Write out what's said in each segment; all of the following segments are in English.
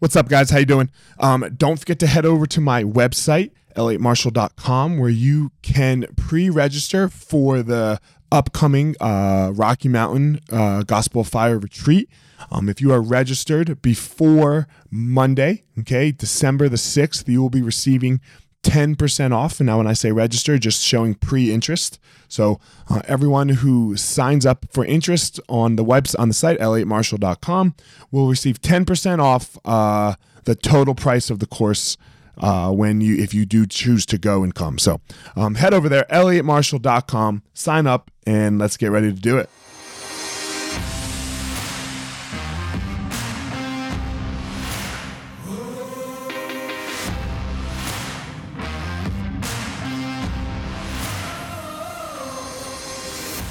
What's up, guys? How you doing? Um, don't forget to head over to my website, elliottmarshall.com, where you can pre-register for the upcoming uh, Rocky Mountain uh, Gospel Fire Retreat. Um, if you are registered before Monday, okay, December the 6th, you will be receiving 10% off. And now, when I say register, just showing pre interest. So, uh, everyone who signs up for interest on the website, on the site, elliottmarshall.com, will receive 10% off uh, the total price of the course. Uh, when you if you do choose to go and come so um, head over there elliottmarshall.com sign up and let's get ready to do it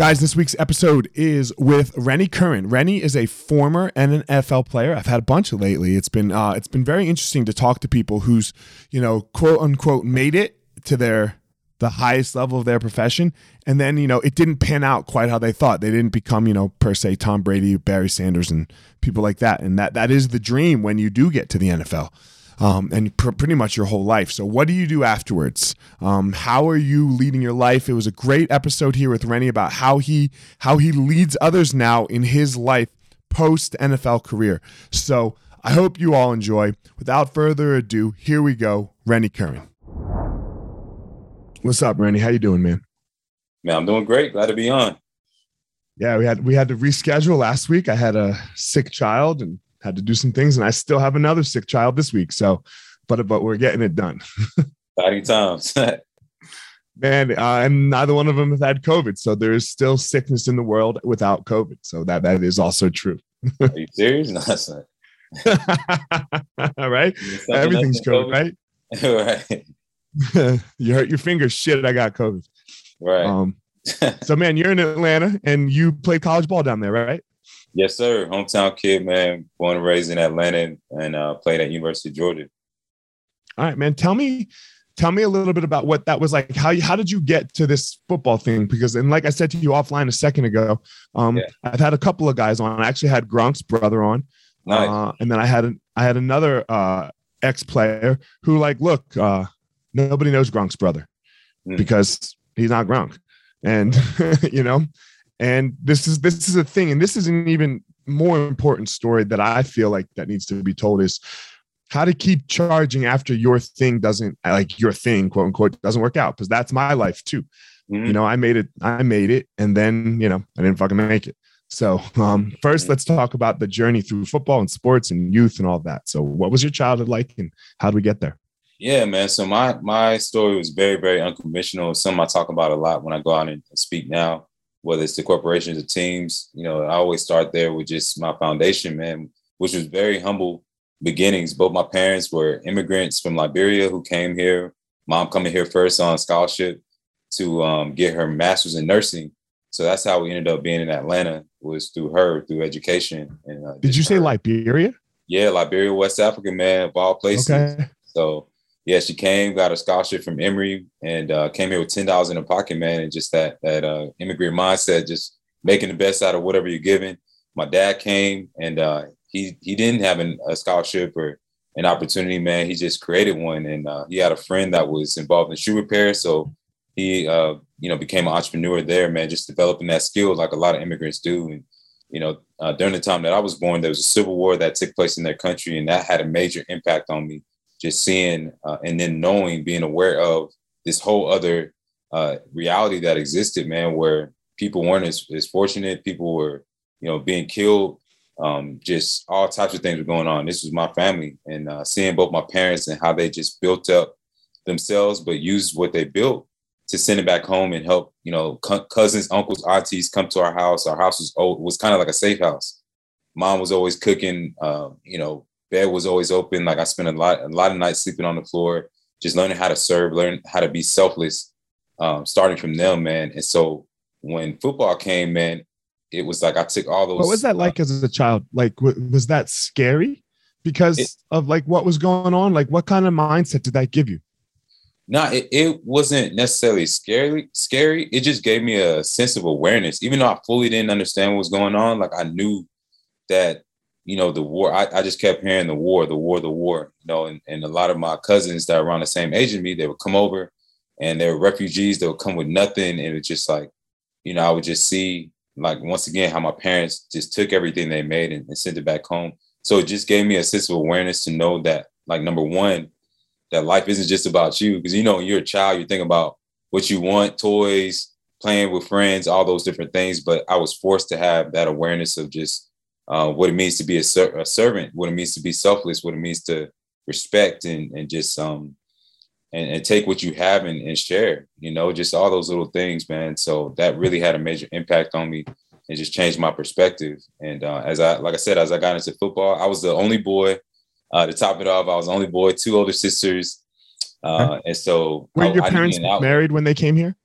Guys, this week's episode is with Rennie Curran. Rennie is a former NFL player. I've had a bunch of lately. It's been uh, it's been very interesting to talk to people who's you know quote unquote made it to their the highest level of their profession, and then you know it didn't pan out quite how they thought. They didn't become you know per se Tom Brady, Barry Sanders, and people like that. And that that is the dream when you do get to the NFL um, and pr- pretty much your whole life. So, what do you do afterwards? Um, how are you leading your life? It was a great episode here with Rennie about how he how he leads others now in his life post NFL career. So, I hope you all enjoy. Without further ado, here we go, Rennie Curran. What's up, Rennie? How you doing, man? Man, I'm doing great. Glad to be on. Yeah, we had we had to reschedule last week. I had a sick child and had to do some things, and I still have another sick child this week. So, but but we're getting it done. Exciting times. Man, uh, and neither one of them have had COVID, so there is still sickness in the world without COVID. So that that is also true. Are you serious? No, that's not. All right, everything's COVID, right? right. you hurt your fingers. Shit, I got COVID. Right. Um, so man, you're in Atlanta and you play college ball down there, right? Yes, sir. Hometown kid, man. Born and raised in Atlanta and uh, played at University of Georgia. All right, man. Tell me, tell me a little bit about what that was like. How how did you get to this football thing? Because and like I said to you offline a second ago, um, yeah. I've had a couple of guys on. I actually had Gronk's brother on, nice. uh, and then I had an, I had another uh, ex player who like, look, uh, nobody knows Gronk's brother mm. because he's not Gronk, and you know, and this is this is a thing, and this is an even more important story that I feel like that needs to be told is how to keep charging after your thing doesn't like your thing, quote unquote, doesn't work out. Because that's my life too. Mm-hmm. You know, I made it, I made it, and then you know, I didn't fucking make it. So, um, first, let's talk about the journey through football and sports and youth and all that. So, what was your childhood like, and how did we get there? Yeah, man. So my my story was very very unconventional. Something I talk about a lot when I go out and speak now whether it's the corporations or teams. You know, I always start there with just my foundation, man, which was very humble beginnings. Both my parents were immigrants from Liberia who came here. Mom coming here first on scholarship to um, get her master's in nursing. So that's how we ended up being in Atlanta was through her, through education. And uh, did you say Liberia? Yeah, Liberia, West Africa, man, of all places. Okay. So yeah, she came, got a scholarship from Emory, and uh, came here with ten dollars in her pocket, man, and just that that uh, immigrant mindset, just making the best out of whatever you're given. My dad came, and uh, he he didn't have an, a scholarship or an opportunity, man. He just created one, and uh, he had a friend that was involved in shoe repair, so he uh, you know became an entrepreneur there, man. Just developing that skill like a lot of immigrants do, and you know uh, during the time that I was born, there was a civil war that took place in their country, and that had a major impact on me just seeing uh, and then knowing, being aware of this whole other uh, reality that existed, man, where people weren't as, as fortunate, people were, you know, being killed, um, just all types of things were going on. This was my family, and uh, seeing both my parents and how they just built up themselves, but used what they built to send it back home and help, you know, co- cousins, uncles, aunties come to our house. Our house was old, was kind of like a safe house. Mom was always cooking, uh, you know, bed was always open. Like I spent a lot, a lot of nights sleeping on the floor, just learning how to serve, learn how to be selfless, um, starting from them, man. And so when football came, man, it was like I took all those. What was that like as a child? Like, was that scary because it, of like what was going on? Like, what kind of mindset did that give you? No, it, it wasn't necessarily scary. Scary. It just gave me a sense of awareness. Even though I fully didn't understand what was going on, like I knew that you know the war. I, I just kept hearing the war, the war, the war. You know, and, and a lot of my cousins that were around the same age as me, they would come over, and they were refugees. They would come with nothing, and it's just like, you know, I would just see like once again how my parents just took everything they made and, and sent it back home. So it just gave me a sense of awareness to know that, like, number one, that life isn't just about you. Because you know, when you're a child, you think about what you want, toys, playing with friends, all those different things. But I was forced to have that awareness of just uh, what it means to be a, ser- a, servant, what it means to be selfless, what it means to respect and and just um and, and take what you have and, and share, you know, just all those little things, man. So that really had a major impact on me and just changed my perspective. And uh, as I, like I said, as I got into football, I was the only boy. Uh, to top it off, I was the only boy, two older sisters. Uh, and so, were I, your parents married when they came here?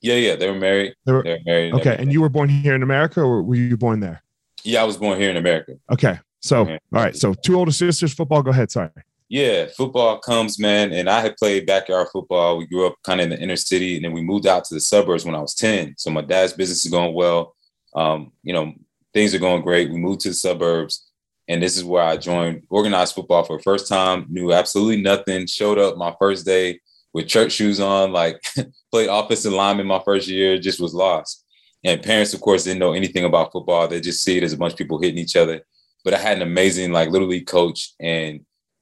Yeah, yeah, they were married. They were, they were married. And okay, everything. and you were born here in America, or were you born there? Yeah, I was born here in America. Okay, so all right, so two older sisters. Football. Go ahead. Sorry. Yeah, football comes, man. And I had played backyard football. We grew up kind of in the inner city, and then we moved out to the suburbs when I was 10. So my dad's business is going well. Um, you know, things are going great. We moved to the suburbs, and this is where I joined organized football for the first time. Knew absolutely nothing. Showed up my first day with church shoes on, like played offensive lineman my first year, just was lost. And parents, of course, didn't know anything about football. They just see it as a bunch of people hitting each other. But I had an amazing, like, little league coach and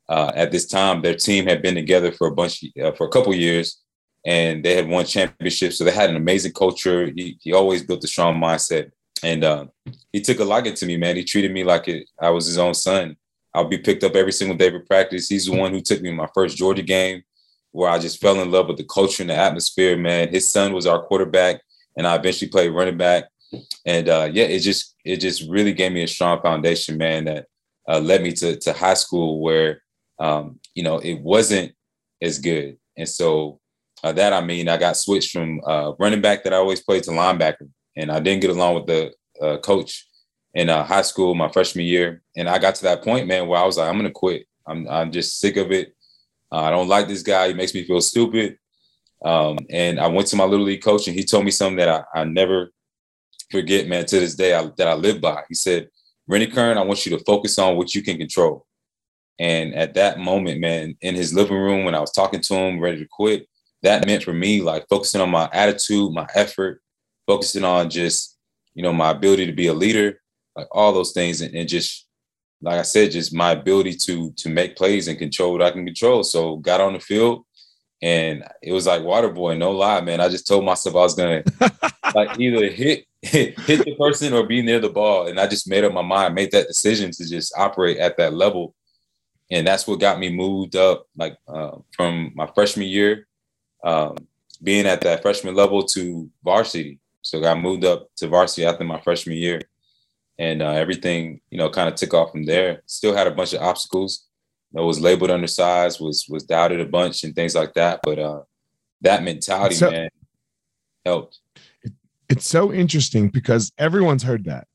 uh, at this time, their team had been together for a bunch uh, for a couple years, and they had won championships. So they had an amazing culture. He, he always built a strong mindset, and uh, he took a liking to me. Man, he treated me like it, I was his own son. I'll be picked up every single day for practice. He's the one who took me my first Georgia game, where I just fell in love with the culture and the atmosphere. Man, his son was our quarterback, and I eventually played running back. And uh, yeah, it just it just really gave me a strong foundation, man, that uh, led me to to high school where um, you know, it wasn't as good. And so uh, that I mean, I got switched from uh, running back that I always played to linebacker, and I didn't get along with the uh, coach in uh, high school my freshman year. And I got to that point, man, where I was like, I'm gonna quit. I'm I'm just sick of it. I don't like this guy. He makes me feel stupid. Um, and I went to my little league coach, and he told me something that I, I never forget, man. To this day, I, that I live by. He said, "Rennie Curran, I want you to focus on what you can control." And at that moment, man, in his living room, when I was talking to him, ready to quit, that meant for me like focusing on my attitude, my effort, focusing on just, you know, my ability to be a leader, like all those things. And, and just, like I said, just my ability to to make plays and control what I can control. So got on the field and it was like water boy, no lie, man. I just told myself I was gonna like either hit hit the person or be near the ball. And I just made up my mind, made that decision to just operate at that level and that's what got me moved up like uh, from my freshman year um, being at that freshman level to varsity so got moved up to varsity after my freshman year and uh, everything you know kind of took off from there still had a bunch of obstacles I was labeled undersized was was doubted a bunch and things like that but uh, that mentality so, man helped it's so interesting because everyone's heard that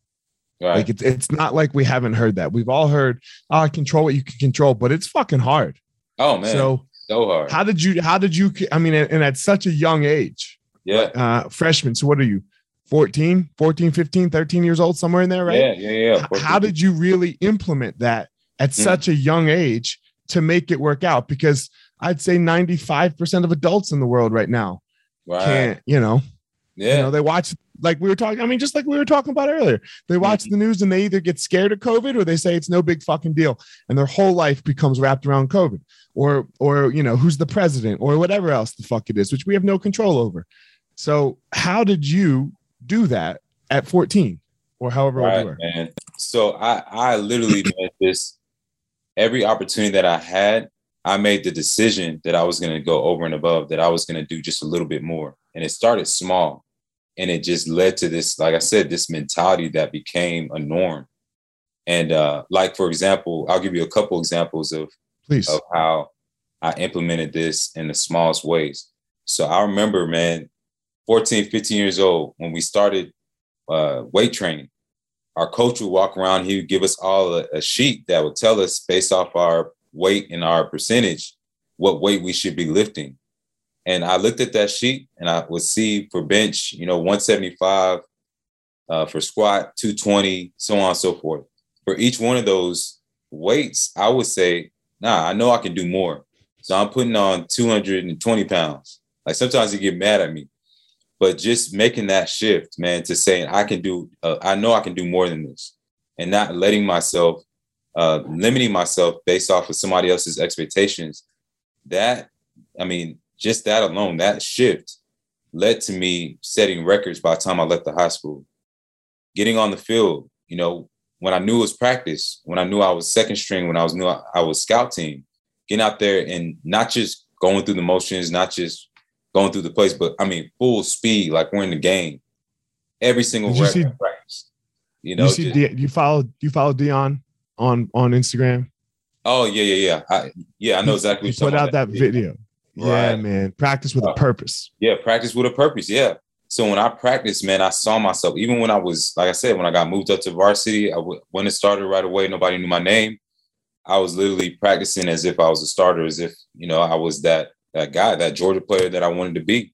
Right. Like it's it's not like we haven't heard that. We've all heard, oh, control what you can control, but it's fucking hard. Oh man. So so hard. How did you how did you I mean and at such a young age? Yeah. Uh freshman. So what are you? 14, 14, 15, 13 years old, somewhere in there, right? Yeah, yeah, yeah. 14. How did you really implement that at mm. such a young age to make it work out? Because I'd say 95% of adults in the world right now can't, you know, yeah. You know, they watch like we were talking. I mean, just like we were talking about earlier, they watch the news and they either get scared of COVID or they say it's no big fucking deal, and their whole life becomes wrapped around COVID, or or you know who's the president or whatever else the fuck it is, which we have no control over. So, how did you do that at 14 or however right, old you were? Man. So I I literally made this every opportunity that I had. I made the decision that I was going to go over and above, that I was going to do just a little bit more. And it started small and it just led to this like i said this mentality that became a norm and uh like for example i'll give you a couple examples of Please. of how i implemented this in the smallest ways so i remember man 14, 15 years old, when we started uh, weight training, our coach would walk around. He would give us all a, a sheet that would tell us based off our weight and our percentage what weight we should be lifting. And I looked at that sheet and I would see for bench, you know, 175, uh, for squat, 220, so on and so forth. For each one of those weights, I would say, nah, I know I can do more. So I'm putting on 220 pounds. Like sometimes you get mad at me, but just making that shift, man, to saying I can do, uh, I know I can do more than this, and not letting myself, uh, limiting myself based off of somebody else's expectations. That, I mean, just that alone, that shift led to me setting records by the time I left the high school. Getting on the field, you know, when I knew it was practice, when I knew I was second string, when I was knew I was scout team, getting out there and not just going through the motions, not just going through the place, but I mean full speed, like we're in the game. Every single Did you see, practice. You know, you see, just, you follow you follow Dion on on Instagram. Oh yeah, yeah, yeah. I, yeah, I know exactly. You put out that, that video. video. Right. Yeah, man. Practice with uh, a purpose. Yeah, practice with a purpose. Yeah. So when I practiced, man, I saw myself. Even when I was, like I said, when I got moved up to varsity, I w- when it started right away, nobody knew my name. I was literally practicing as if I was a starter, as if you know I was that that guy, that Georgia player that I wanted to be.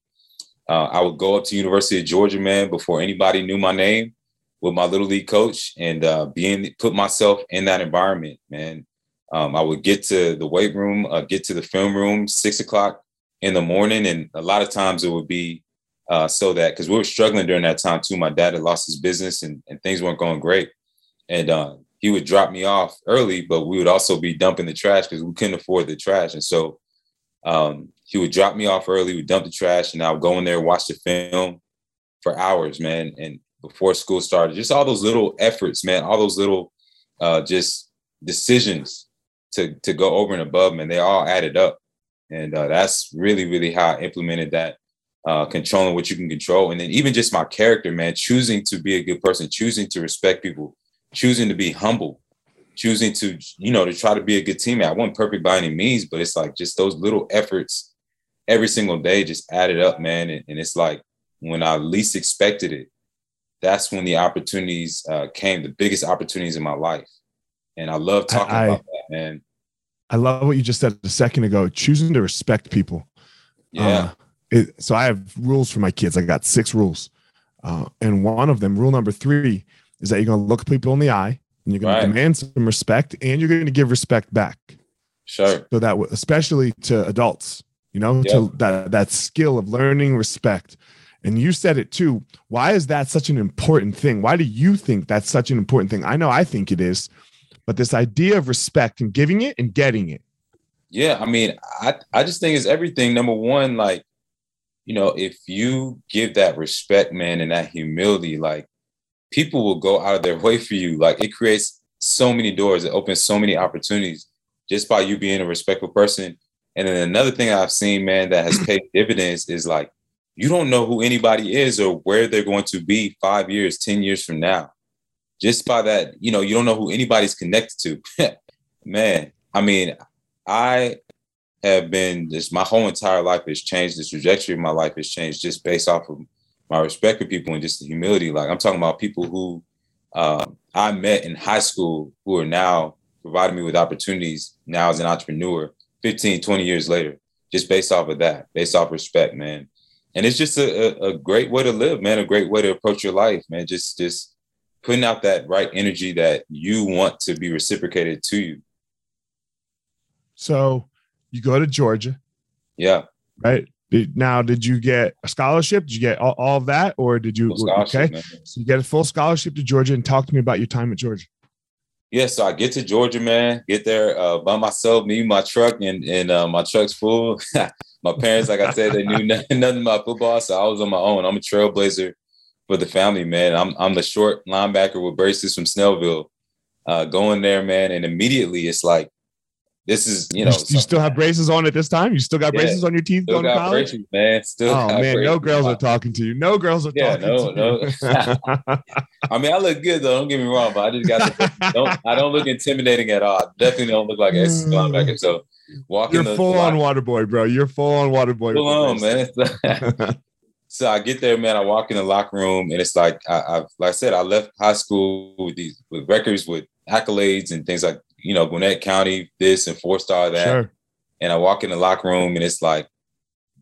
Uh, I would go up to University of Georgia, man, before anybody knew my name, with my little league coach, and uh, being put myself in that environment, man. Um, I would get to the weight room, uh, get to the film room, six o'clock in the morning, and a lot of times it would be uh, so that because we were struggling during that time too. My dad had lost his business, and, and things weren't going great, and uh, he would drop me off early, but we would also be dumping the trash because we couldn't afford the trash, and so um, he would drop me off early, we dump the trash, and I would go in there watch the film for hours, man, and before school started, just all those little efforts, man, all those little uh, just decisions to to go over and above, man, they all added up. And uh, that's really, really how I implemented that, uh, controlling what you can control. And then even just my character, man, choosing to be a good person, choosing to respect people, choosing to be humble, choosing to, you know, to try to be a good teammate. I wasn't perfect by any means, but it's like just those little efforts every single day just added up, man. And, and it's like when I least expected it, that's when the opportunities uh, came, the biggest opportunities in my life. And I love talking I, about that, man. I love what you just said a second ago. Choosing to respect people. Yeah. Uh, it, so I have rules for my kids. I got six rules, uh, and one of them, rule number three, is that you're going to look people in the eye and you're going right. to demand some respect, and you're going to give respect back. Sure. So that, especially to adults, you know, yep. to that that skill of learning respect. And you said it too. Why is that such an important thing? Why do you think that's such an important thing? I know I think it is but this idea of respect and giving it and getting it. Yeah, I mean, I I just think it's everything. Number one, like, you know, if you give that respect, man, and that humility, like people will go out of their way for you. Like it creates so many doors, it opens so many opportunities just by you being a respectful person. And then another thing I've seen, man, that has paid dividends is like you don't know who anybody is or where they're going to be five years, 10 years from now just by that, you know, you don't know who anybody's connected to. Man, I mean, I have been just my whole entire life has changed. The trajectory of my life has changed just based off of my respect for people and just the humility. Like I'm talking about people who uh, I met in high school who are now providing me with opportunities now as an entrepreneur 15, 20 years later, just based off of that, based off respect, man. And it's just a, a, a great way to live, man, a great way to approach your life, man. Just, just putting out that right energy that you want to be reciprocated to you. So you go to Georgia. Yeah. Right. Now, did you get a scholarship? Did you get all, all of that, or did you? Okay, man. so you get a full scholarship to Georgia, and talk to me about your time at Georgia. Yeah, so I get to Georgia, man. Get there uh, by myself, me, my truck, and and uh, my truck's full. my parents, like I said, they knew nothing, nothing about football, so I was on my own. I'm a trailblazer for the family, man. I'm I'm the short linebacker with braces from Snellville. Uh, going there, man, and immediately it's like this is you know you, you still have braces on at this time. You still got yeah, braces on your teeth going to college, braces, man. Still, oh man, braces. no girls are talking to you. No girls are yeah, talking no, to no. you. I mean, I look good though. Don't get me wrong, but I just got the, don't I don't look intimidating at all. I definitely don't look like a linebacker. So walking, you're full on water boy, bro. You're full on water boy. Full on, man. so I get there, man. I walk in the locker room, and it's like I, I like I said, I left high school with these with records with accolades and things like you know Gwinnett County this and four star that. Sure. And I walk in the locker room, and it's like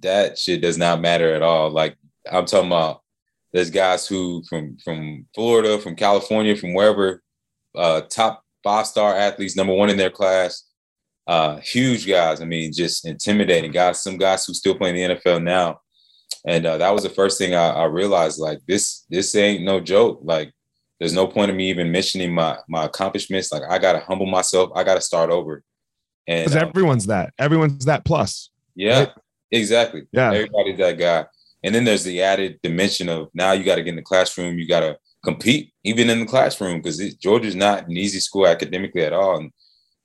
that shit does not matter at all. Like I'm talking about, there's guys who from from Florida, from California, from wherever, uh, top five star athletes, number one in their class, uh, huge guys. I mean, just intimidating guys. Some guys who still play in the NFL now and uh, that was the first thing I, I, realized like this this ain't no joke like there's no point of me even mentioning my my accomplishments. Like i gotta humble myself. I gotta start over. And um, everyone's that. Everyone's that plus yeah right? exactly. Yeah. Everybody's that guy and then there's the added dimension of now you got to get in the classroom. You got to compete even in the classroom because georgia's not an easy school academically at all. And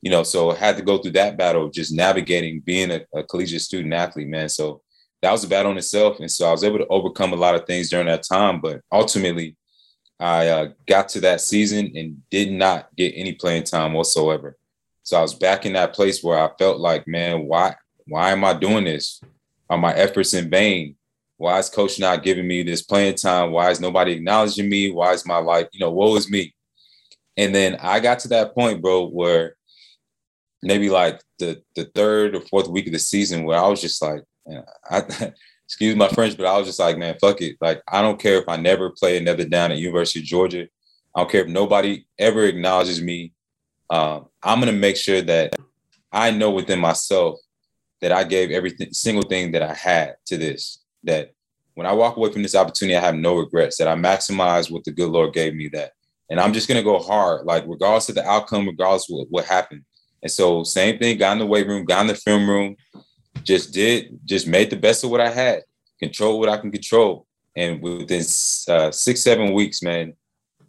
you know so I had to go through that battle of just navigating being a, a collegiate student athlete man. So that was a battle in itself. And so I was able to overcome a lot of things during that time. But ultimately, I uh, got to that season and did not get any playing time whatsoever. So I was back in that place where I felt like, man, why why am I doing this? Are my efforts in vain? Why is coach not giving me this playing time? Why is nobody acknowledging me? Why is my life, you know, woe is me? And then I got to that point, bro, where maybe like the the third or fourth week of the season where I was just like, I, excuse my French, but I was just like, man, fuck it. Like, I don't care if I never play another down at University of Georgia. I don't care if nobody ever acknowledges me. Um, I'm gonna make sure that I know within myself that I gave everything, single thing that I had to this. That when I walk away from this opportunity, I have no regrets. That I maximize what the good Lord gave me. That, and I'm just gonna go hard, like regardless of the outcome, regardless of what, what happened. And so, same thing. Got in the weight room, got in the film room, just did, just made the best of what I had, control what I can control. And within uh, six, seven weeks, man,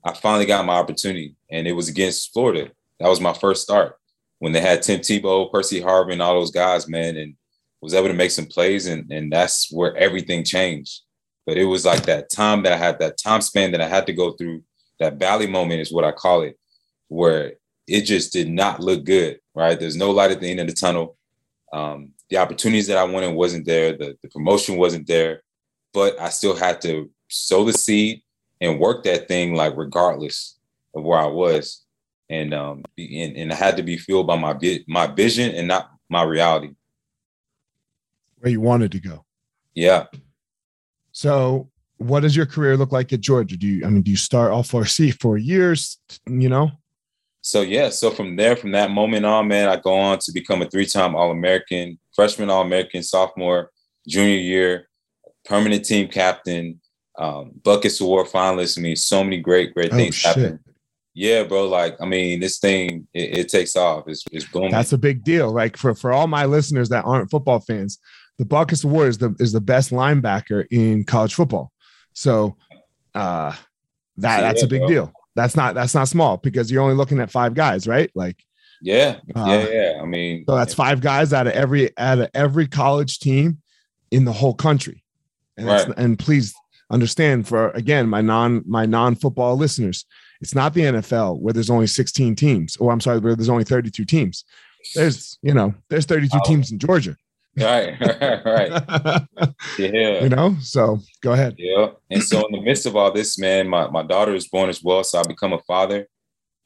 I finally got my opportunity. And it was against Florida. That was my first start when they had Tim Tebow, Percy Harvin, all those guys, man, and was able to make some plays. And, and that's where everything changed. But it was like that time that I had, that time span that I had to go through, that valley moment is what I call it, where it just did not look good, right? There's no light at the end of the tunnel. Um, the opportunities that I wanted wasn't there, the, the promotion wasn't there, but I still had to sow the seed and work that thing like regardless of where I was. And um and, and I had to be fueled by my my vision and not my reality. Where you wanted to go. Yeah. So what does your career look like at Georgia? Do you I mean do you start off for C for years, you know? So yeah, so from there, from that moment on, man, I go on to become a three-time All-American, freshman All-American, sophomore, junior year, permanent team captain, um, Butkus Award finalist. I mean, so many great, great oh, things oh, happen. Yeah, bro. Like, I mean, this thing it, it takes off. It's, it's booming. That's a big deal. Like for for all my listeners that aren't football fans, the Butkus Award is the is the best linebacker in college football. So, uh, that yeah, that's a big bro. deal that's not that's not small because you're only looking at five guys, right? Like yeah, uh, yeah, yeah. I mean, so that's five guys out of every out of every college team in the whole country. And right. and please understand for again my non my non football listeners, it's not the NFL where there's only 16 teams, or I'm sorry, where there's only 32 teams. There's you know there's 32 oh. teams in Georgia. Right, right, Yeah. You know, so go ahead. Yeah. And so in the midst of all this, man, my, my daughter is born as well. So I become a father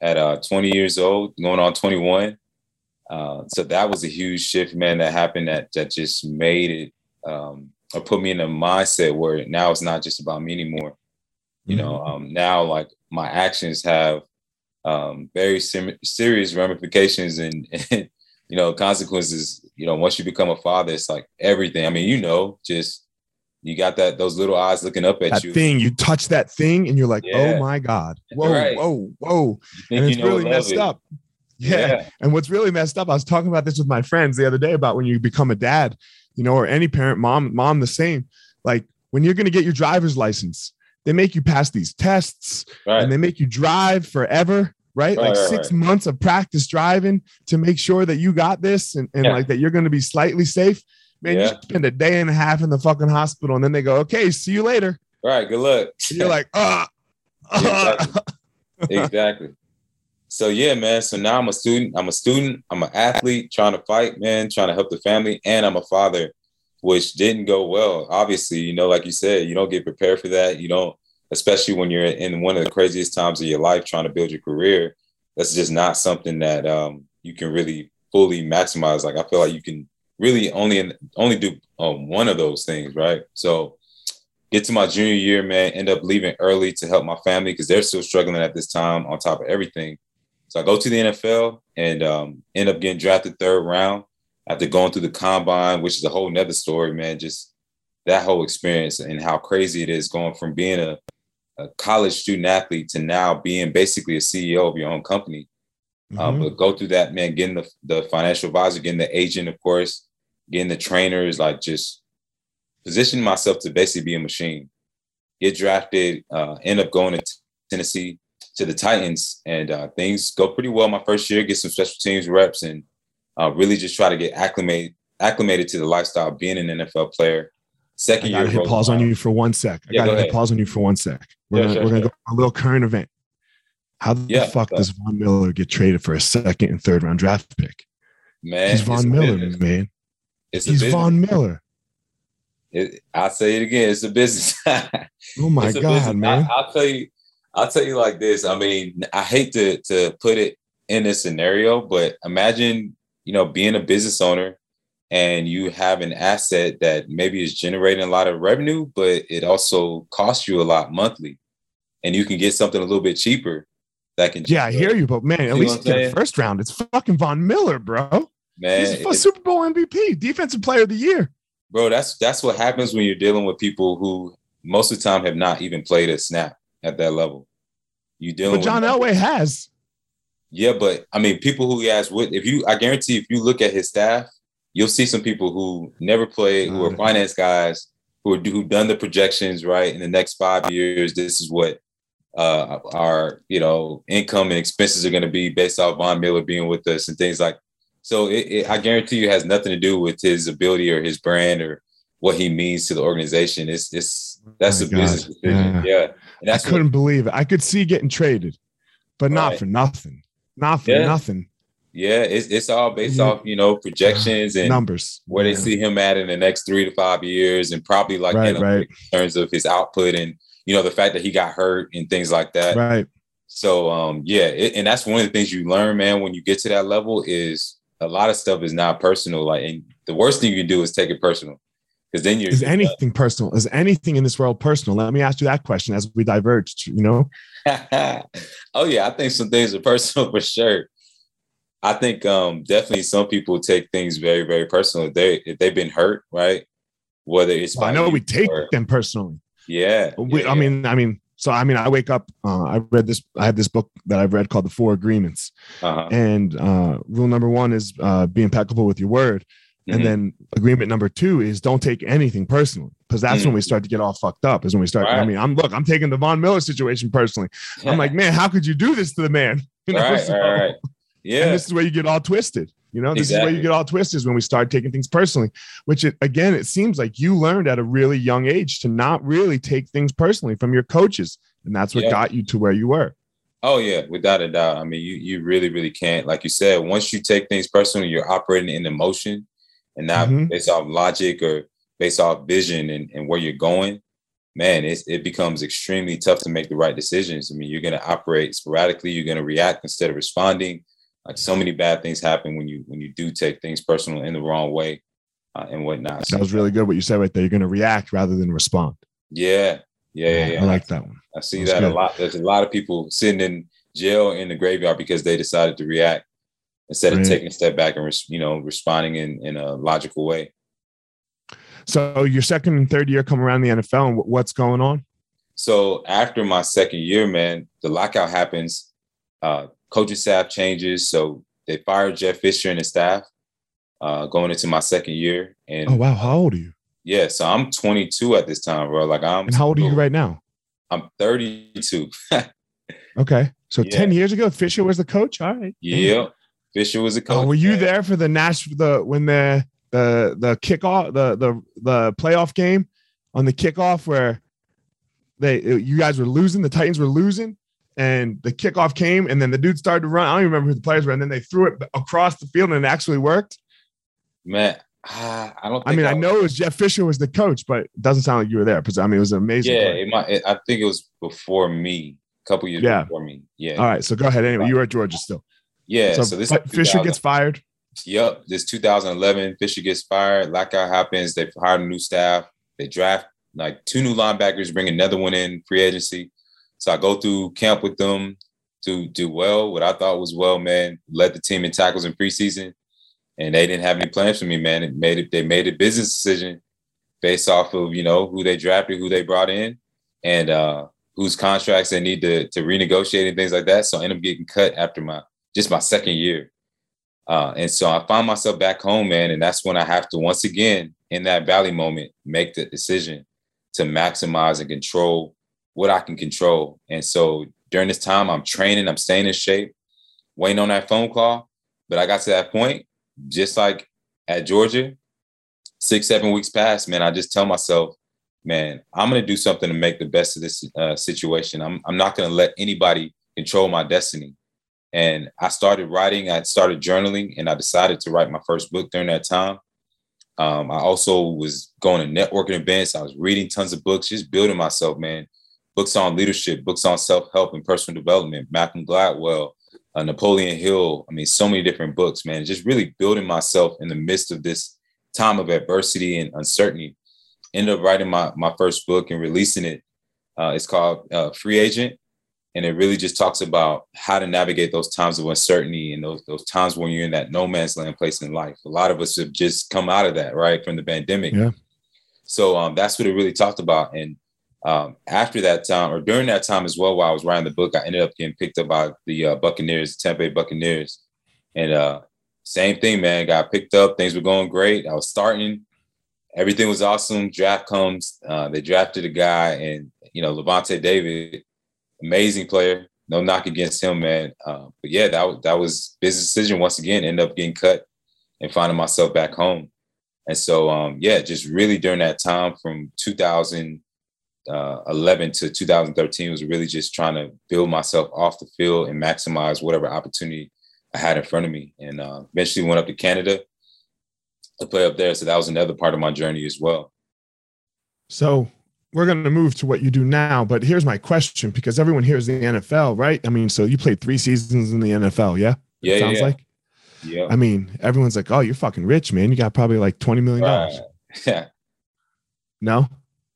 at uh 20 years old, going on 21. Uh, so that was a huge shift, man, that happened that that just made it um or put me in a mindset where now it's not just about me anymore. You mm-hmm. know, um now like my actions have um very sim- serious ramifications and, and you know consequences you know, once you become a father, it's like everything. I mean, you know, just you got that those little eyes looking up at that you. Thing you touch that thing, and you're like, oh yeah. oh my god, whoa, right. whoa, whoa, and it's really messed up. Yeah. yeah. And what's really messed up, I was talking about this with my friends the other day about when you become a dad, you know, or any parent, mom, mom, the same. Like when you're going to get your driver's license, they make you pass these tests right. and they make you drive forever right? right like six right. months of practice driving to make sure that you got this and, and yeah. like that you're going to be slightly safe. Man, yeah. you spend a day and a half in the fucking hospital and then they go, okay, see you later. Right. Good luck. And you're like, ah. exactly. exactly. So yeah, man. So now I'm a student. I'm a student. I'm an athlete trying to fight, man, trying to help the family, and I'm a father which didn't go well. Obviously, you know, like you said, you don't get prepared for that. You don't, especially when you're in one of the craziest times of your life trying to build your career. That's just not something that um, you can really fully maximize. Like I feel like you can really only only do um, one of those things, right? So get to my junior year, man, end up leaving early to help my family because they're still struggling at this time on top of everything. So I go to the NFL and um, end up getting drafted third round after going through the combine, which is a whole nother story, man. Just that whole experience and how crazy it is going from being a, a college student athlete to now being basically a CEO of your own company. Um, mm-hmm. Um, but go through that, man, getting the, the financial advisor, getting the agent, of course, getting the trainers, like just positioning myself to basically be a machine. Get drafted, uh, end up going to Tennessee to the Titans, and uh, things go pretty well my first year. Get some special teams reps, and uh, really just try to get acclimated acclimated to the lifestyle of being an NFL player. Second I gotta year, hit pause on you for one sec. I yeah, gotta go hit pause on you for one sec. We're yeah, gonna, sure, we're sure. gonna go a little current event. How the yeah, fuck does Von Miller get traded for a second and third round draft pick? Man, he's Von Miller, business. man. It's he's Von Miller. It, I'll say it again. It's a business. oh my god, business. man! I, will tell you. I'll tell you like this. I mean, I hate to to put it in this scenario, but imagine you know being a business owner and you have an asset that maybe is generating a lot of revenue, but it also costs you a lot monthly, and you can get something a little bit cheaper that can. Yeah, I hear you, but man, at least get a first round. It's fucking Von Miller, bro. Man, he's a Super Bowl MVP, Defensive Player of the Year bro, that's that's what happens when you're dealing with people who most of the time have not even played a snap at that level. You dealing but John Elway has. Yeah, but I mean, people who he has with, if you, I guarantee, if you look at his staff, you'll see some people who never played, who are mm. finance guys, who are who've done the projections. Right, in the next five years, this is what uh, our you know income and expenses are going to be based off Von Miller being with us and things like so it, it, I guarantee you, has nothing to do with his ability or his brand or what he means to the organization. It's it's that's oh a God. business decision. Yeah, yeah. I couldn't what, believe it. I could see getting traded, but right. not for nothing. Not for yeah. nothing. Yeah, it's it's all based yeah. off you know projections and numbers where they see him at in the next three to five years, and probably like right, right. in terms of his output and you know the fact that he got hurt and things like that. Right. So um yeah, it, and that's one of the things you learn, man, when you get to that level is a lot of stuff is not personal. Like, and the worst thing you can do is take it personal, because then you're. Is anything personal? Is anything in this world personal? Let me ask you that question as we diverge. You know. oh yeah, I think some things are personal for sure. I think um, definitely some people take things very, very personal. If they if they've been hurt, right? Whether it's well, I know we take or, them personally. Yeah, we, yeah, I mean, I mean, so I mean, I wake up. Uh, I read this. I have this book that I've read called The Four Agreements, uh-huh. and uh, rule number one is uh, be impeccable with your word, mm-hmm. and then agreement number two is don't take anything personally, because that's mm-hmm. when we mm. start to get all fucked up. Is when we start. Right. I mean, I'm look. I'm taking the Von Miller situation personally. Yeah. I'm like, man, how could you do this to the man? You know? Right, so, right, Yeah, and this is where you get all twisted. You know, this exactly. is where you get all twisted is when we start taking things personally, which it, again, it seems like you learned at a really young age to not really take things personally from your coaches. And that's what yeah. got you to where you were. Oh yeah, without a doubt. I mean, you you really, really can't. Like you said, once you take things personally, you're operating in emotion and not mm-hmm. based off logic or based off vision and, and where you're going, man, it's, it becomes extremely tough to make the right decisions. I mean, you're going to operate sporadically. You're going to react instead of responding like so many bad things happen when you when you do take things personal in the wrong way uh, and whatnot. That was really good what you said right there. You're going to react rather than respond. Yeah, yeah, yeah. yeah. I like that one. I see that, that a lot. There's a lot of people sitting in jail in the graveyard because they decided to react instead right. of taking a step back and you know responding in in a logical way. So your second and third year come around the NFL, and what's going on? So after my second year, man, the lockout happens. Uh, coaching staff changes. So they fired Jeff Fisher and his staff uh, going into my second year. And oh wow, how old are you? Yeah, so I'm 22 at this time, bro. Like I'm. And how old are you right now? I'm 32. okay, so yeah. 10 years ago, Fisher was the coach. All right. Yeah, Fisher was the oh, coach. Oh, were you man. there for the Nash the when the the the kickoff the the the playoff game on the kickoff where they you guys were losing, the Titans were losing, and the kickoff came, and then the dude started to run. I don't even remember who the players were, and then they threw it across the field, and it actually worked. Man, Uh, I don't. I mean, I, I know it was Jeff Fisher was the coach, but it doesn't sound like you were there. Because I mean, it was amazing. Yeah, it might, it, I think it was before me, a couple years yeah. before me. Yeah. All right, so go ahead. Anyway, you were at Georgia still. Yeah. So, so this Fisher gets fired. Yep. This 2011, Fisher gets fired. Lockout happens. They hire a new staff. They draft like two new linebackers, bring another one in free agency. So I go through camp with them to do well. What I thought was well, man. Led the team in tackles in preseason and they didn't have any plans for me, man. It made it. They made a business decision based off of you know who they drafted, who they brought in, and uh, whose contracts they need to to renegotiate and things like that. So I ended up getting cut after my just my second year, uh, and so I find myself back home, man. And that's when I have to once again in that valley moment make the decision to maximize and control what I can control. And so during this time, I'm training, I'm staying in shape, waiting on that phone call. But I got to that point just like at Georgia, six, seven weeks past, man, I just tell myself, man, I'm going to do something to make the best of this uh, situation. I'm, I'm not going to let anybody control my destiny. And I started writing, I started journaling, and I decided to write my first book during that time. Um, I also was going to networking events. I was reading tons of books, just building myself, man. Books on leadership, books on self help and personal development, Malcolm Gladwell, uh, Napoleon Hill. I mean, so many different books, man. Just really building myself in the midst of this time of adversity and uncertainty. Ended up writing my my first book and releasing it. Uh, it's called uh, Free Agent, and it really just talks about how to navigate those times of uncertainty and those those times when you're in that no man's land place in life. A lot of us have just come out of that, right, from the pandemic. Yeah. So um, that's what it really talked about, and um, after that time, or during that time as well, while I was writing the book, I ended up getting picked up by the uh, Buccaneers, Tampa Bay Buccaneers, and uh, same thing, man. Got picked up. Things were going great. I was starting. Everything was awesome. Draft comes. Uh, they drafted a guy, and you know Lavonte David, amazing player. No knock against him, man. Uh, but yeah, that that was business decision once again. Ended up getting cut and finding myself back home. And so, um, yeah, just really during that time from 2000 uh, 11 to 2013 was really just trying to build myself off the field and maximize whatever opportunity I had in front of me. And uh, eventually went up to Canada to play up there. So that was another part of my journey as well. So we're going to move to what you do now, but here's my question because everyone hears the NFL, right? I mean, so you played three seasons in the NFL, yeah? Yeah, sounds yeah. like. Yeah. I mean, everyone's like, "Oh, you're fucking rich, man. You got probably like 20 million dollars." Right. Yeah. No?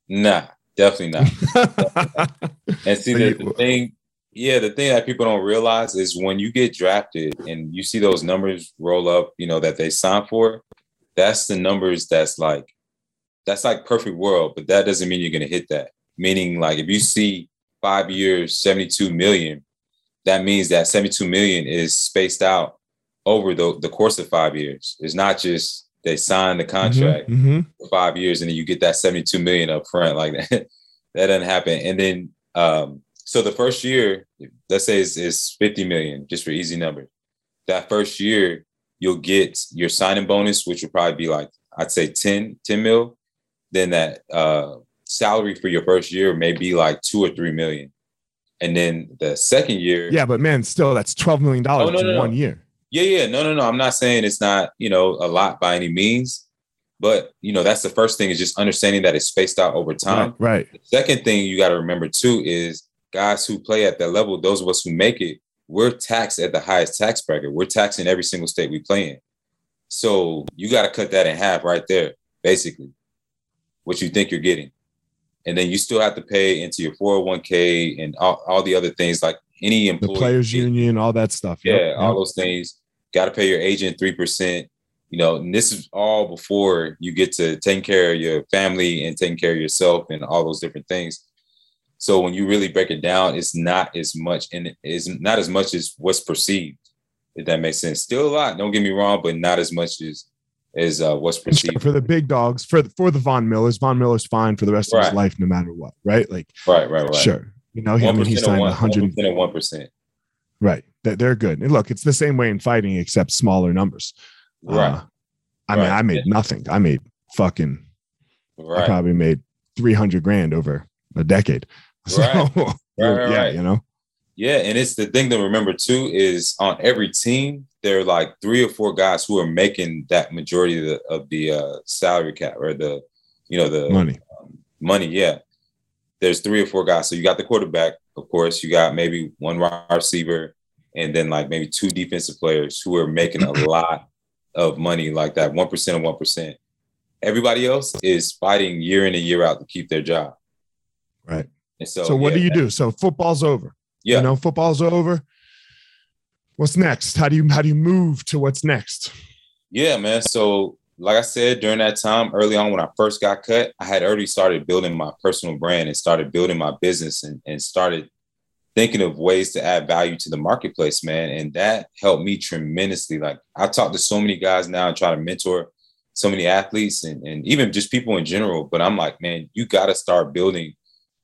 Nah. Definitely not. and see the, the thing, yeah, the thing that people don't realize is when you get drafted and you see those numbers roll up, you know, that they sign for, that's the numbers that's like, that's like perfect world, but that doesn't mean you're going to hit that. Meaning, like, if you see five years, 72 million, that means that 72 million is spaced out over the, the course of five years. It's not just they sign the mm-hmm, contract mm-hmm, for five years and then you get that 72 million up front like that that doesn't happen. And then um, so the first year let's say it's, is 50 million just for easy numbers. That first year you'll get your signing bonus which will probably be like i'd say 10 10 mil. Then that uh, salary for your first year may be like two or three million. And then the second year yeah but man still that's 12 million dollars oh, no, no, in no. one year yeah, yeah. No, no, no. I'm not saying it's not, you know, a lot by any means. But you know, that's the first thing is just understanding that it's spaced out over time. Right. right. The second thing you got to remember too is guys who play at that level, those of us who make it, we're taxed at the highest tax bracket. We're taxed in every single state we play in. So you got to cut that in half right there, basically, what you think you're getting. And then you still have to pay into your 401k and all, all the other things like any employee, the players union, all that stuff. Yeah, yep. all those things. Got to pay your agent three percent. You know, and this is all before you get to taking care of your family and taking care of yourself and all those different things. So when you really break it down, it's not as much and it's not as much as what's perceived. If that makes sense, still a lot. Don't get me wrong, but not as much as as uh, what's perceived for the big dogs. For the, for the Von Millers, Von Miller's fine for the rest right. of his life, no matter what. Right? Like right, right, right. Sure, you know, I mean, he signed 100 and one percent. Right, That they're good. And look, it's the same way in fighting, except smaller numbers. Right. Uh, I right. mean, I made nothing. I made fucking. Right. I probably made three hundred grand over a decade. So, right. yeah, you know. Yeah, and it's the thing to remember too is on every team there are like three or four guys who are making that majority of the, of the uh, salary cap or the you know the money um, money. Yeah, there's three or four guys. So you got the quarterback, of course. You got maybe one wide receiver, and then like maybe two defensive players who are making a lot of money, like that one percent of one percent. Everybody else is fighting year in and year out to keep their job. Right. And so, so what yeah, do you do? So football's over. Yeah. You know, football's over. What's next? How do you how do you move to what's next? Yeah, man. So like I said, during that time, early on when I first got cut, I had already started building my personal brand and started building my business and, and started thinking of ways to add value to the marketplace, man. And that helped me tremendously. Like I talk to so many guys now and try to mentor so many athletes and, and even just people in general. But I'm like, man, you got to start building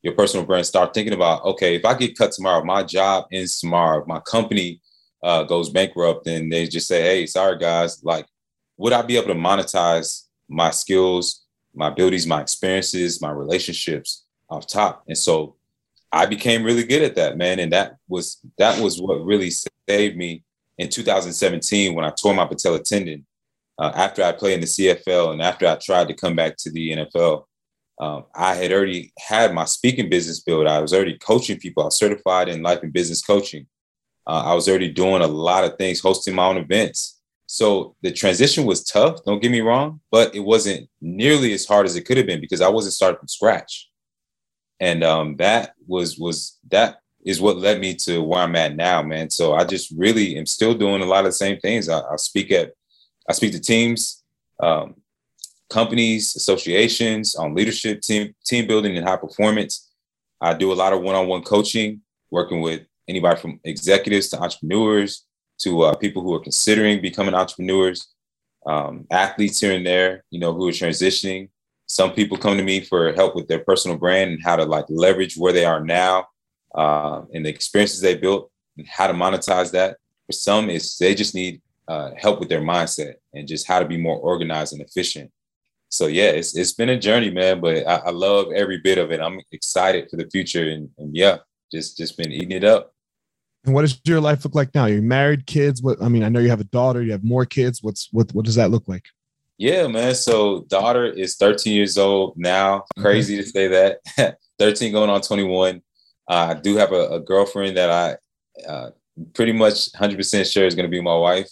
your personal brand, start thinking about, okay, if I get cut tomorrow, my job ends tomorrow, my company uh, goes bankrupt, and they just say, hey, sorry guys, like, would I be able to monetize my skills, my abilities, my experiences, my relationships off top? And so I became really good at that, man. And that was that was what really saved me in 2017 when I tore my patella tendon uh, after I played in the CFL and after I tried to come back to the NFL um, I had already had my speaking business built. I was already coaching people. I was certified in life and business coaching. Uh, I was already doing a lot of things, hosting my own events. So the transition was tough. Don't get me wrong, but it wasn't nearly as hard as it could have been because I wasn't starting from scratch. And um, that was was that is what led me to where I'm at now, man. So I just really am still doing a lot of the same things. I, I speak at I speak to teams. Um, companies, associations, on leadership, team team building, and high performance. I do a lot of one-on-one coaching, working with anybody from executives to entrepreneurs to uh, people who are considering becoming entrepreneurs, um, athletes here and there, you know, who are transitioning. Some people come to me for help with their personal brand and how to like leverage where they are now uh, and the experiences they built and how to monetize that. For some, is they just need uh, help with their mindset and just how to be more organized and efficient so yeah, it's it's been a journey, man. But I, I love every bit of it. I'm excited for the future, and, and yeah, just just been eating it up. And what does your life look like now? You're married, kids. What I mean, I know you have a daughter. You have more kids. What's what? What does that look like? Yeah, man. So daughter is 13 years old now. Crazy to say that. 13 going on 21. Uh, I do have a, a girlfriend that I uh, pretty much 100% sure is going to be my wife.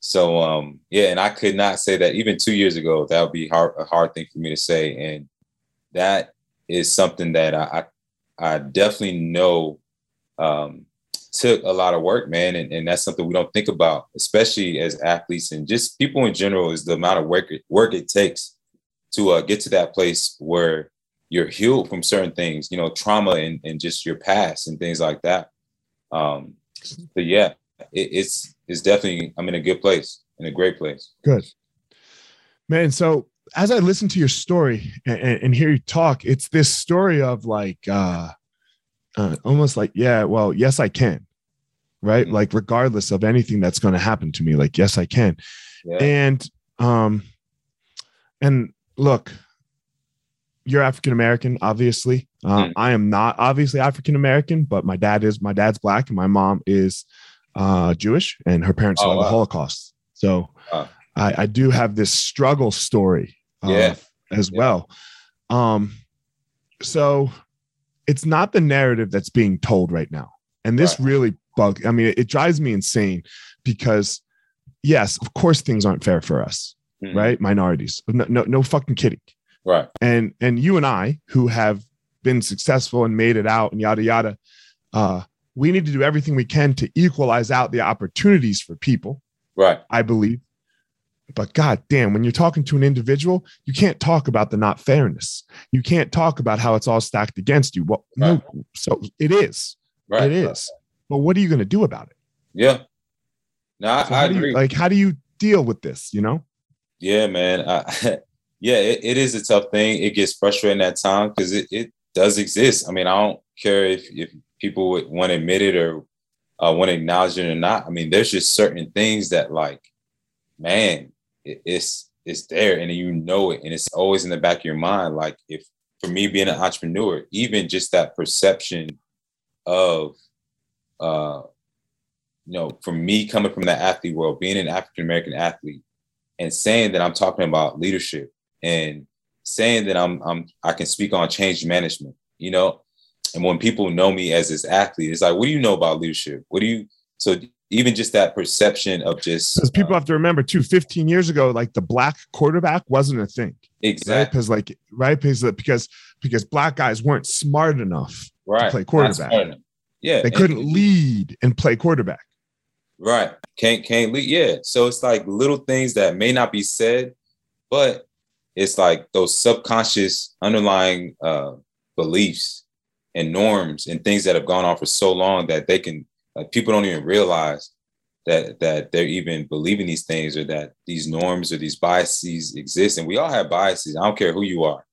So um, yeah, and I could not say that even two years ago. That would be hard, a hard thing for me to say, and that is something that I I, I definitely know um, took a lot of work, man, and, and that's something we don't think about, especially as athletes and just people in general. Is the amount of work work it takes to uh, get to that place where you're healed from certain things, you know, trauma and, and just your past and things like that. Um, but yeah, it, it's it's definitely I'm in a good place, in a great place. Good, man. So as I listen to your story and, and hear you talk, it's this story of like uh, uh, almost like yeah, well, yes, I can, right? Mm-hmm. Like regardless of anything that's going to happen to me, like yes, I can, yeah. and um, and look, you're African American, obviously. Uh, mm. I am not obviously African American, but my dad is. My dad's black, and my mom is uh, Jewish, and her parents oh, saw wow. the Holocaust. So wow. I, I, do have this struggle story uh, yeah. as yeah. well. Um, so it's not the narrative that's being told right now, and this right. really bug. I mean, it, it, drives me insane because, yes, of course, things aren't fair for us, mm-hmm. right? Minorities, no, no, no fucking kidding, right? And and you and I, who have been successful and made it out, and yada yada. Uh, we need to do everything we can to equalize out the opportunities for people. Right. I believe. But god damn, when you're talking to an individual, you can't talk about the not fairness. You can't talk about how it's all stacked against you. Well, right. no, so it is. Right. It is. Right. But what are you going to do about it? Yeah. No, I, so I agree. You, like, how do you deal with this? You know? Yeah, man. I, yeah, it, it is a tough thing. It gets frustrating at times because it, it does exist. I mean, I don't care if if people want to admit it or uh, want to acknowledge it or not. I mean, there's just certain things that like, man, it's it's there and you know it, and it's always in the back of your mind. Like if for me being an entrepreneur, even just that perception of uh, you know, for me coming from that athlete world, being an African American athlete, and saying that I'm talking about leadership and saying that I'm I'm I can speak on change management, you know, and when people know me as this athlete, it's like, what do you know about leadership? What do you so even just that perception of just because people uh, have to remember too 15 years ago like the black quarterback wasn't a thing exactly because right? like right because because because black guys weren't smart enough right. to play quarterback yeah they couldn't and, lead and play quarterback right can't can't lead yeah so it's like little things that may not be said but it's like those subconscious underlying uh beliefs and norms and things that have gone on for so long that they can like people don't even realize that that they're even believing these things or that these norms or these biases exist. And we all have biases. I don't care who you are.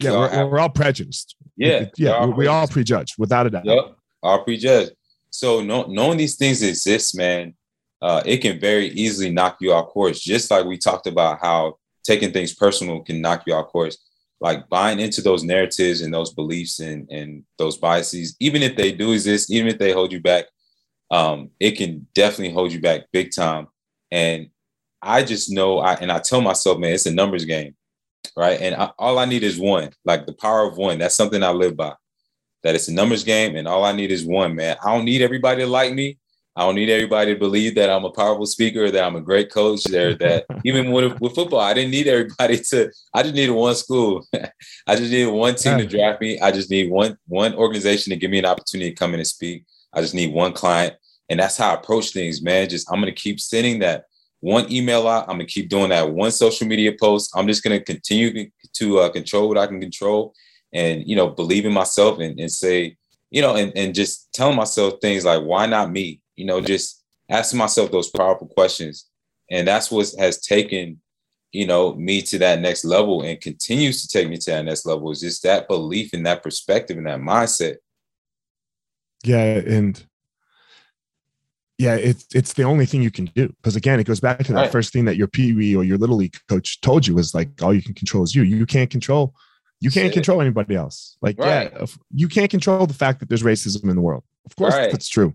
Yeah, we we're, all, have, we're all prejudiced. Yeah, yeah, all we, all prejudge without a doubt. Yep, all prejudge. So no, knowing these things exist, man, uh, it can very easily knock you off course. Just like we talked about how taking things personal can knock you off course like buying into those narratives and those beliefs and and those biases, even if they do exist, even if they hold you back, um, it can definitely hold you back big time. And I just know, I and I tell myself, man, it's a numbers game, right? And I, all I need is one, like the power of one. That's something I live by. That it's a numbers game, and all I need is one, man. I don't need everybody to like me. I don't need everybody to believe that I'm a powerful speaker, that I'm a great coach. There, that even with, with football, I didn't need everybody to. I just needed one school. I just needed one team to draft me. I just need one one organization to give me an opportunity to come in and speak. I just need one client, and that's how I approach things, man. Just I'm gonna keep sending that one email out. I'm gonna keep doing that one social media post. I'm just gonna continue to uh, control what I can control, and you know, believe in myself and, and say, you know, and, and just telling myself things like, why not me? You know, just asking myself those powerful questions. And that's what has taken, you know, me to that next level and continues to take me to that next level is just that belief and that perspective and that mindset. Yeah. And yeah, it's it's the only thing you can do. Because again, it goes back to that right. first thing that your Pee or your little league coach told you was like all you can control is you. You can't control you can't control anybody else. Like, right. yeah, you can't control the fact that there's racism in the world. Of course, right. that's true.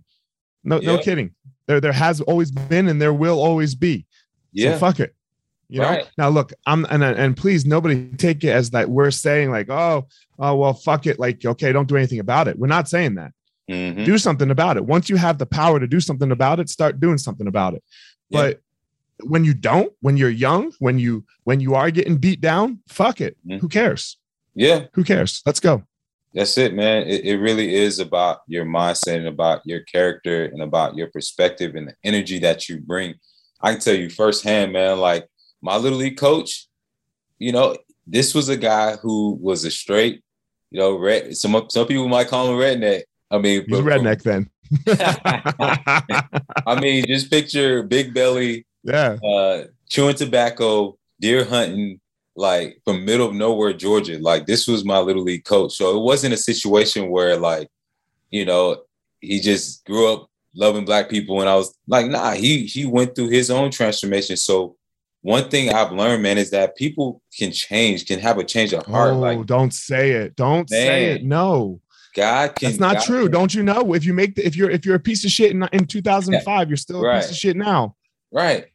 No, no kidding. There, there has always been, and there will always be. Yeah. So fuck it. You know. Right. Now look, I'm and and please nobody take it as that we're saying like, oh, oh well, fuck it. Like, okay, don't do anything about it. We're not saying that. Mm-hmm. Do something about it. Once you have the power to do something about it, start doing something about it. Yeah. But when you don't, when you're young, when you when you are getting beat down, fuck it. Mm-hmm. Who cares? Yeah. Who cares? Let's go. That's it, man. It, it really is about your mindset and about your character and about your perspective and the energy that you bring. I can tell you firsthand, man, like my little league coach, you know, this was a guy who was a straight, you know, red. Some some people might call him redneck. I mean, he's redneck then. I mean, just picture big belly, yeah, uh, chewing tobacco, deer hunting, like from middle of nowhere, Georgia. Like this was my little league coach. So it wasn't a situation where like, you know, he just grew up loving black people. And I was like, nah, he he went through his own transformation. So one thing I've learned, man, is that people can change, can have a change of heart. Oh, like, don't say it. Don't man, say it. No. God can. That's not God true. Can. Don't you know? If you make the, if you're if you're a piece of shit in, in 2005, you're still a right. piece of shit now. Right.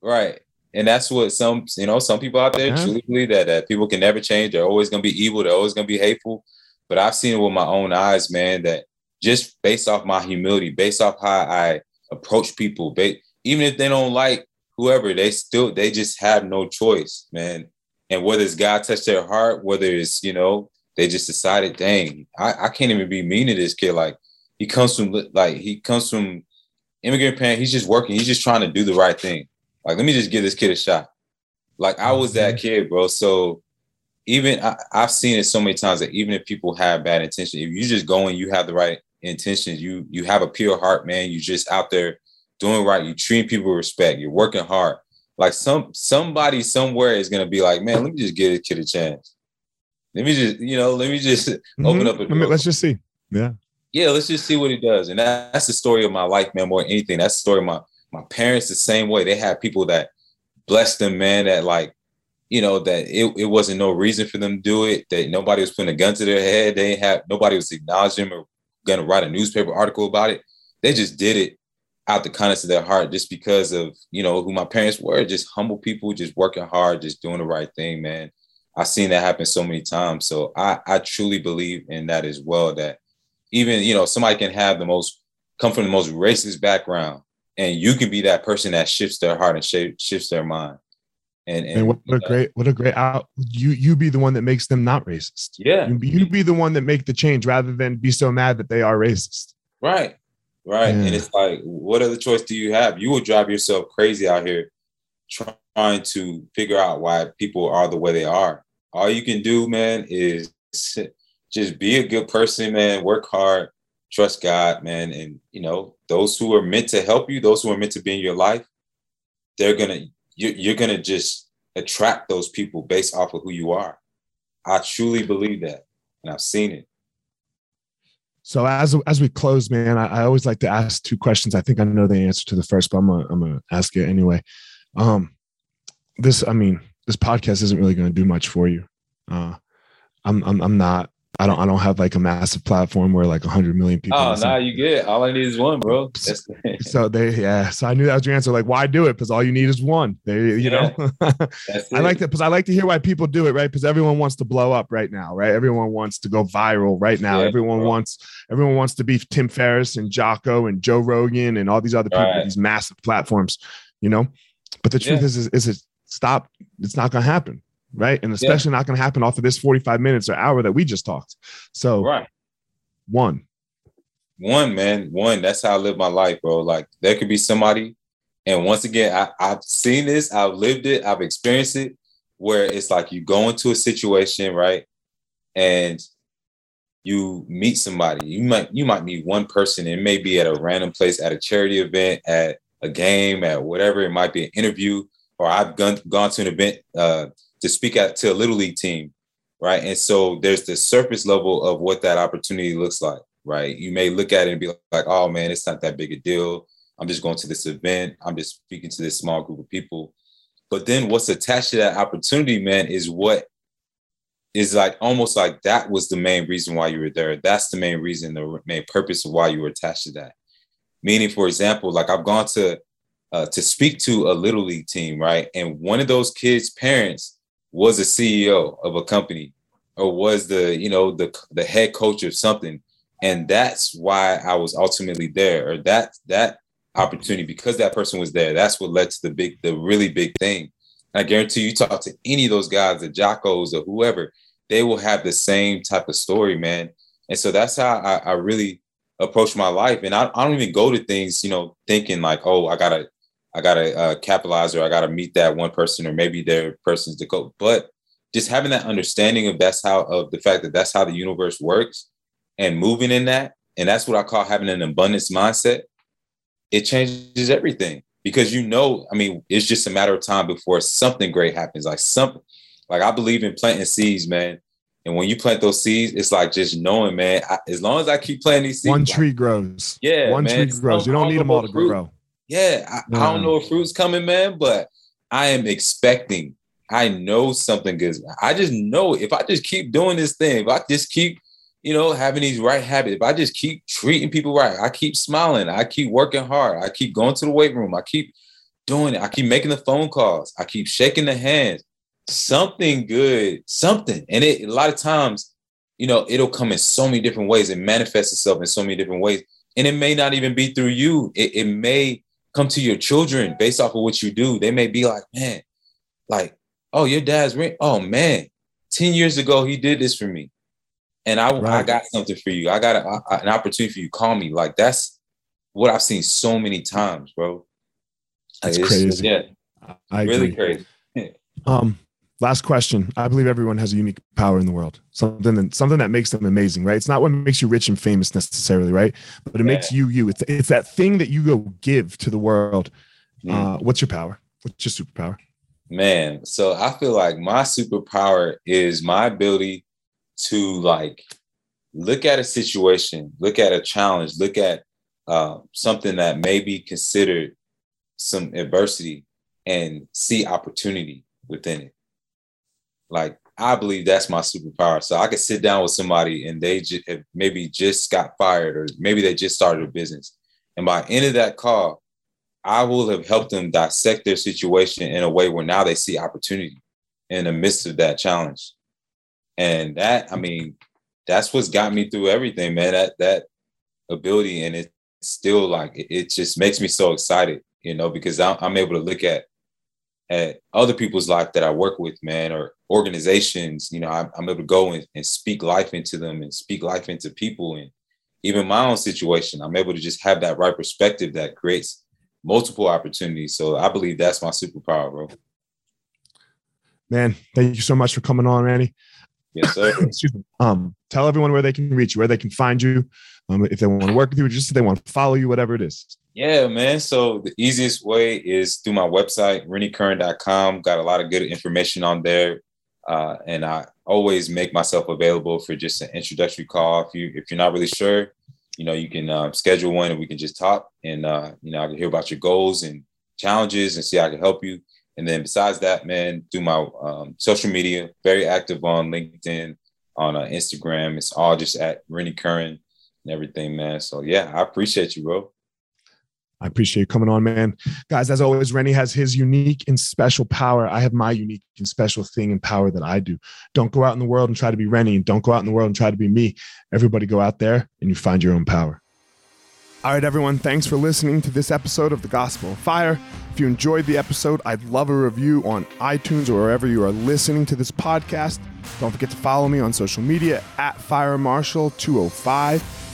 Right and that's what some you know some people out there yeah. truly believe that that people can never change. They're always gonna be evil. They're always gonna be hateful. But I've seen it with my own eyes, man. That just based off my humility, based off how I approach people, they, even if they don't like whoever, they still they just have no choice, man. And whether it's God touched their heart, whether it's you know they just decided, dang, I, I can't even be mean to this kid. Like he comes from like he comes from immigrant parent. He's just working. He's just trying to do the right thing. Like, let me just give this kid a shot. Like, I was that kid, bro. So even I, have seen it so many times that even if people have bad intentions, if you just go and you have the right intentions, you you have a pure heart, man. You just out there doing right. You treat people with respect. You're working hard. Like some somebody somewhere is gonna be like, man, let me just give this kid a chance. Let me just, you know, let me just mm-hmm. open up. A door. Let's just see. Yeah. Yeah, let's just see what he does. And that, that's the story of my life, man. More than anything, that's the story of my my parents the same way. They had people that blessed them, man, that like, you know, that it, it wasn't no reason for them to do it, that nobody was putting a gun to their head. They have nobody was acknowledging them or gonna write a newspaper article about it. They just did it out the kindness of their heart, just because of you know who my parents were, just humble people, just working hard, just doing the right thing, man. I've seen that happen so many times. So I, I truly believe in that as well. That even you know somebody can have the most come from the most racist background, and you can be that person that shifts their heart and sh- shifts their mind. And, and, and what, what a uh, great what a great out you you be the one that makes them not racist. Yeah, you, you be the one that make the change rather than be so mad that they are racist. Right, right. Yeah. And it's like, what other choice do you have? You will drive yourself crazy out here trying to figure out why people are the way they are. All you can do, man, is just be a good person, man. Work hard, trust God, man, and you know those who are meant to help you, those who are meant to be in your life, they're gonna you're gonna just attract those people based off of who you are. I truly believe that, and I've seen it. So as as we close, man, I, I, always like to ask two questions. I think I know the answer to the first, but I'm gonna I'm gonna ask it anyway. Um, this, I mean, this podcast isn't really to do much for you. Uh, I'm I'm I'm not I don't I don't have like a massive platform where like hundred million people. Oh, nah, you get all I need is one, bro. so they yeah. So I knew that was your answer. Like, why do it? Because all you need is one. They you yeah. know. I like that because I like to hear why people do it, right? Because everyone wants to blow up right now, right? Everyone wants to go viral right now. Yeah, everyone bro. wants everyone wants to be Tim Ferriss and Jocko and Joe Rogan and all these other people, right. these massive platforms, you know. But the truth yeah. is, is, is it stop? It's not gonna happen right? And especially yeah. not going to happen off of this 45 minutes or hour that we just talked. So, right. One. One, man. One. That's how I live my life, bro. Like, there could be somebody, and once again, I, I've seen this, I've lived it, I've experienced it, where it's like you go into a situation, right? And you meet somebody. You might you might meet one person. It may be at a random place, at a charity event, at a game, at whatever. It might be an interview, or I've gone gone to an event uh, to speak at to a little league team, right? And so there's the surface level of what that opportunity looks like, right? You may look at it and be like, oh man, it's not that big a deal. I'm just going to this event. I'm just speaking to this small group of people. But then what's attached to that opportunity, man, is what is like almost like that was the main reason why you were there. That's the main reason, the main purpose of why you were attached to that. Meaning, for example, like I've gone to uh, to speak to a little league team, right? And one of those kids' parents was a CEO of a company or was the, you know, the the head coach of something. And that's why I was ultimately there, or that that opportunity, because that person was there, that's what led to the big, the really big thing. I guarantee you talk to any of those guys, the Jockos or whoever, they will have the same type of story, man. And so that's how I, I really approach my life. And I, I, don't even go to things, you know, thinking like, oh, I gotta I gotta uh, capitalize or I gotta meet that one person or maybe their person's the coach. But just having that understanding of that's how of the fact that that's how the universe works and moving in that, and that's what I call having an abundance mindset. It changes everything because you know, I mean, it's just a matter of time before something great happens. Like something, like I believe in planting seeds, man. And when you plant those seeds, it's like just knowing, man. I, as long as I keep planting these seeds, one tree like, grows. Yeah, one man, tree grows. You don't need them all to fruit. grow. Yeah, I, I don't um, know if fruit's coming, man, but I am expecting. I know something good. I just know if I just keep doing this thing, if I just keep, you know, having these right habits, if I just keep treating people right, I keep smiling, I keep working hard, I keep going to the weight room, I keep doing it, I keep making the phone calls, I keep shaking the hands, something good, something. And it a lot of times, you know, it'll come in so many different ways. It manifests itself in so many different ways. And it may not even be through you. It, it may come to your children based off of what you do. They may be like, man, like, oh, your dad's ring. Oh man, 10 years ago, he did this for me. And I, right. I got something for you. I got a, a, an opportunity for you. Call me. Like that's what I've seen so many times, bro. That's like, crazy. Yeah. I really crazy. um, Last question. I believe everyone has a unique power in the world. Something that something that makes them amazing, right? It's not what makes you rich and famous necessarily, right? But it yeah. makes you you. It's it's that thing that you go give to the world. Mm. Uh, what's your power? What's your superpower? Man, so I feel like my superpower is my ability to like look at a situation, look at a challenge, look at uh, something that may be considered some adversity and see opportunity within it. Like I believe that's my superpower. So I could sit down with somebody and they just maybe just got fired or maybe they just started a business. And by end of that call, I will have helped them dissect their situation in a way where now they see opportunity in the midst of that challenge. And that, I mean, that's what's got me through everything, man. That that ability, and it's still like it, just makes me so excited, you know, because I'm, I'm able to look at at other people's life that I work with, man, or organizations. You know, I'm, I'm able to go and, and speak life into them and speak life into people, and even my own situation. I'm able to just have that right perspective that creates multiple opportunities. So I believe that's my superpower, bro. Man, thank you so much for coming on, Randy. Yes, sir. Excuse me. Um, tell everyone where they can reach you, where they can find you, um, if they want to work with you, just if they want to follow you, whatever it is. Yeah, man. So the easiest way is through my website, renniecurran.com. Got a lot of good information on there. Uh, and I always make myself available for just an introductory call. If you if you're not really sure, you know, you can uh, schedule one and we can just talk and uh, you know, I can hear about your goals and challenges and see how I can help you. And then besides that, man, through my um, social media, very active on LinkedIn, on uh, Instagram. It's all just at Rennie Curran and everything, man. So yeah, I appreciate you, bro. I appreciate you coming on, man. Guys, as always, Rennie has his unique and special power. I have my unique and special thing and power that I do. Don't go out in the world and try to be Rennie, and don't go out in the world and try to be me. Everybody go out there and you find your own power. All right, everyone, thanks for listening to this episode of The Gospel of Fire. If you enjoyed the episode, I'd love a review on iTunes or wherever you are listening to this podcast. Don't forget to follow me on social media at Fire Marshall 205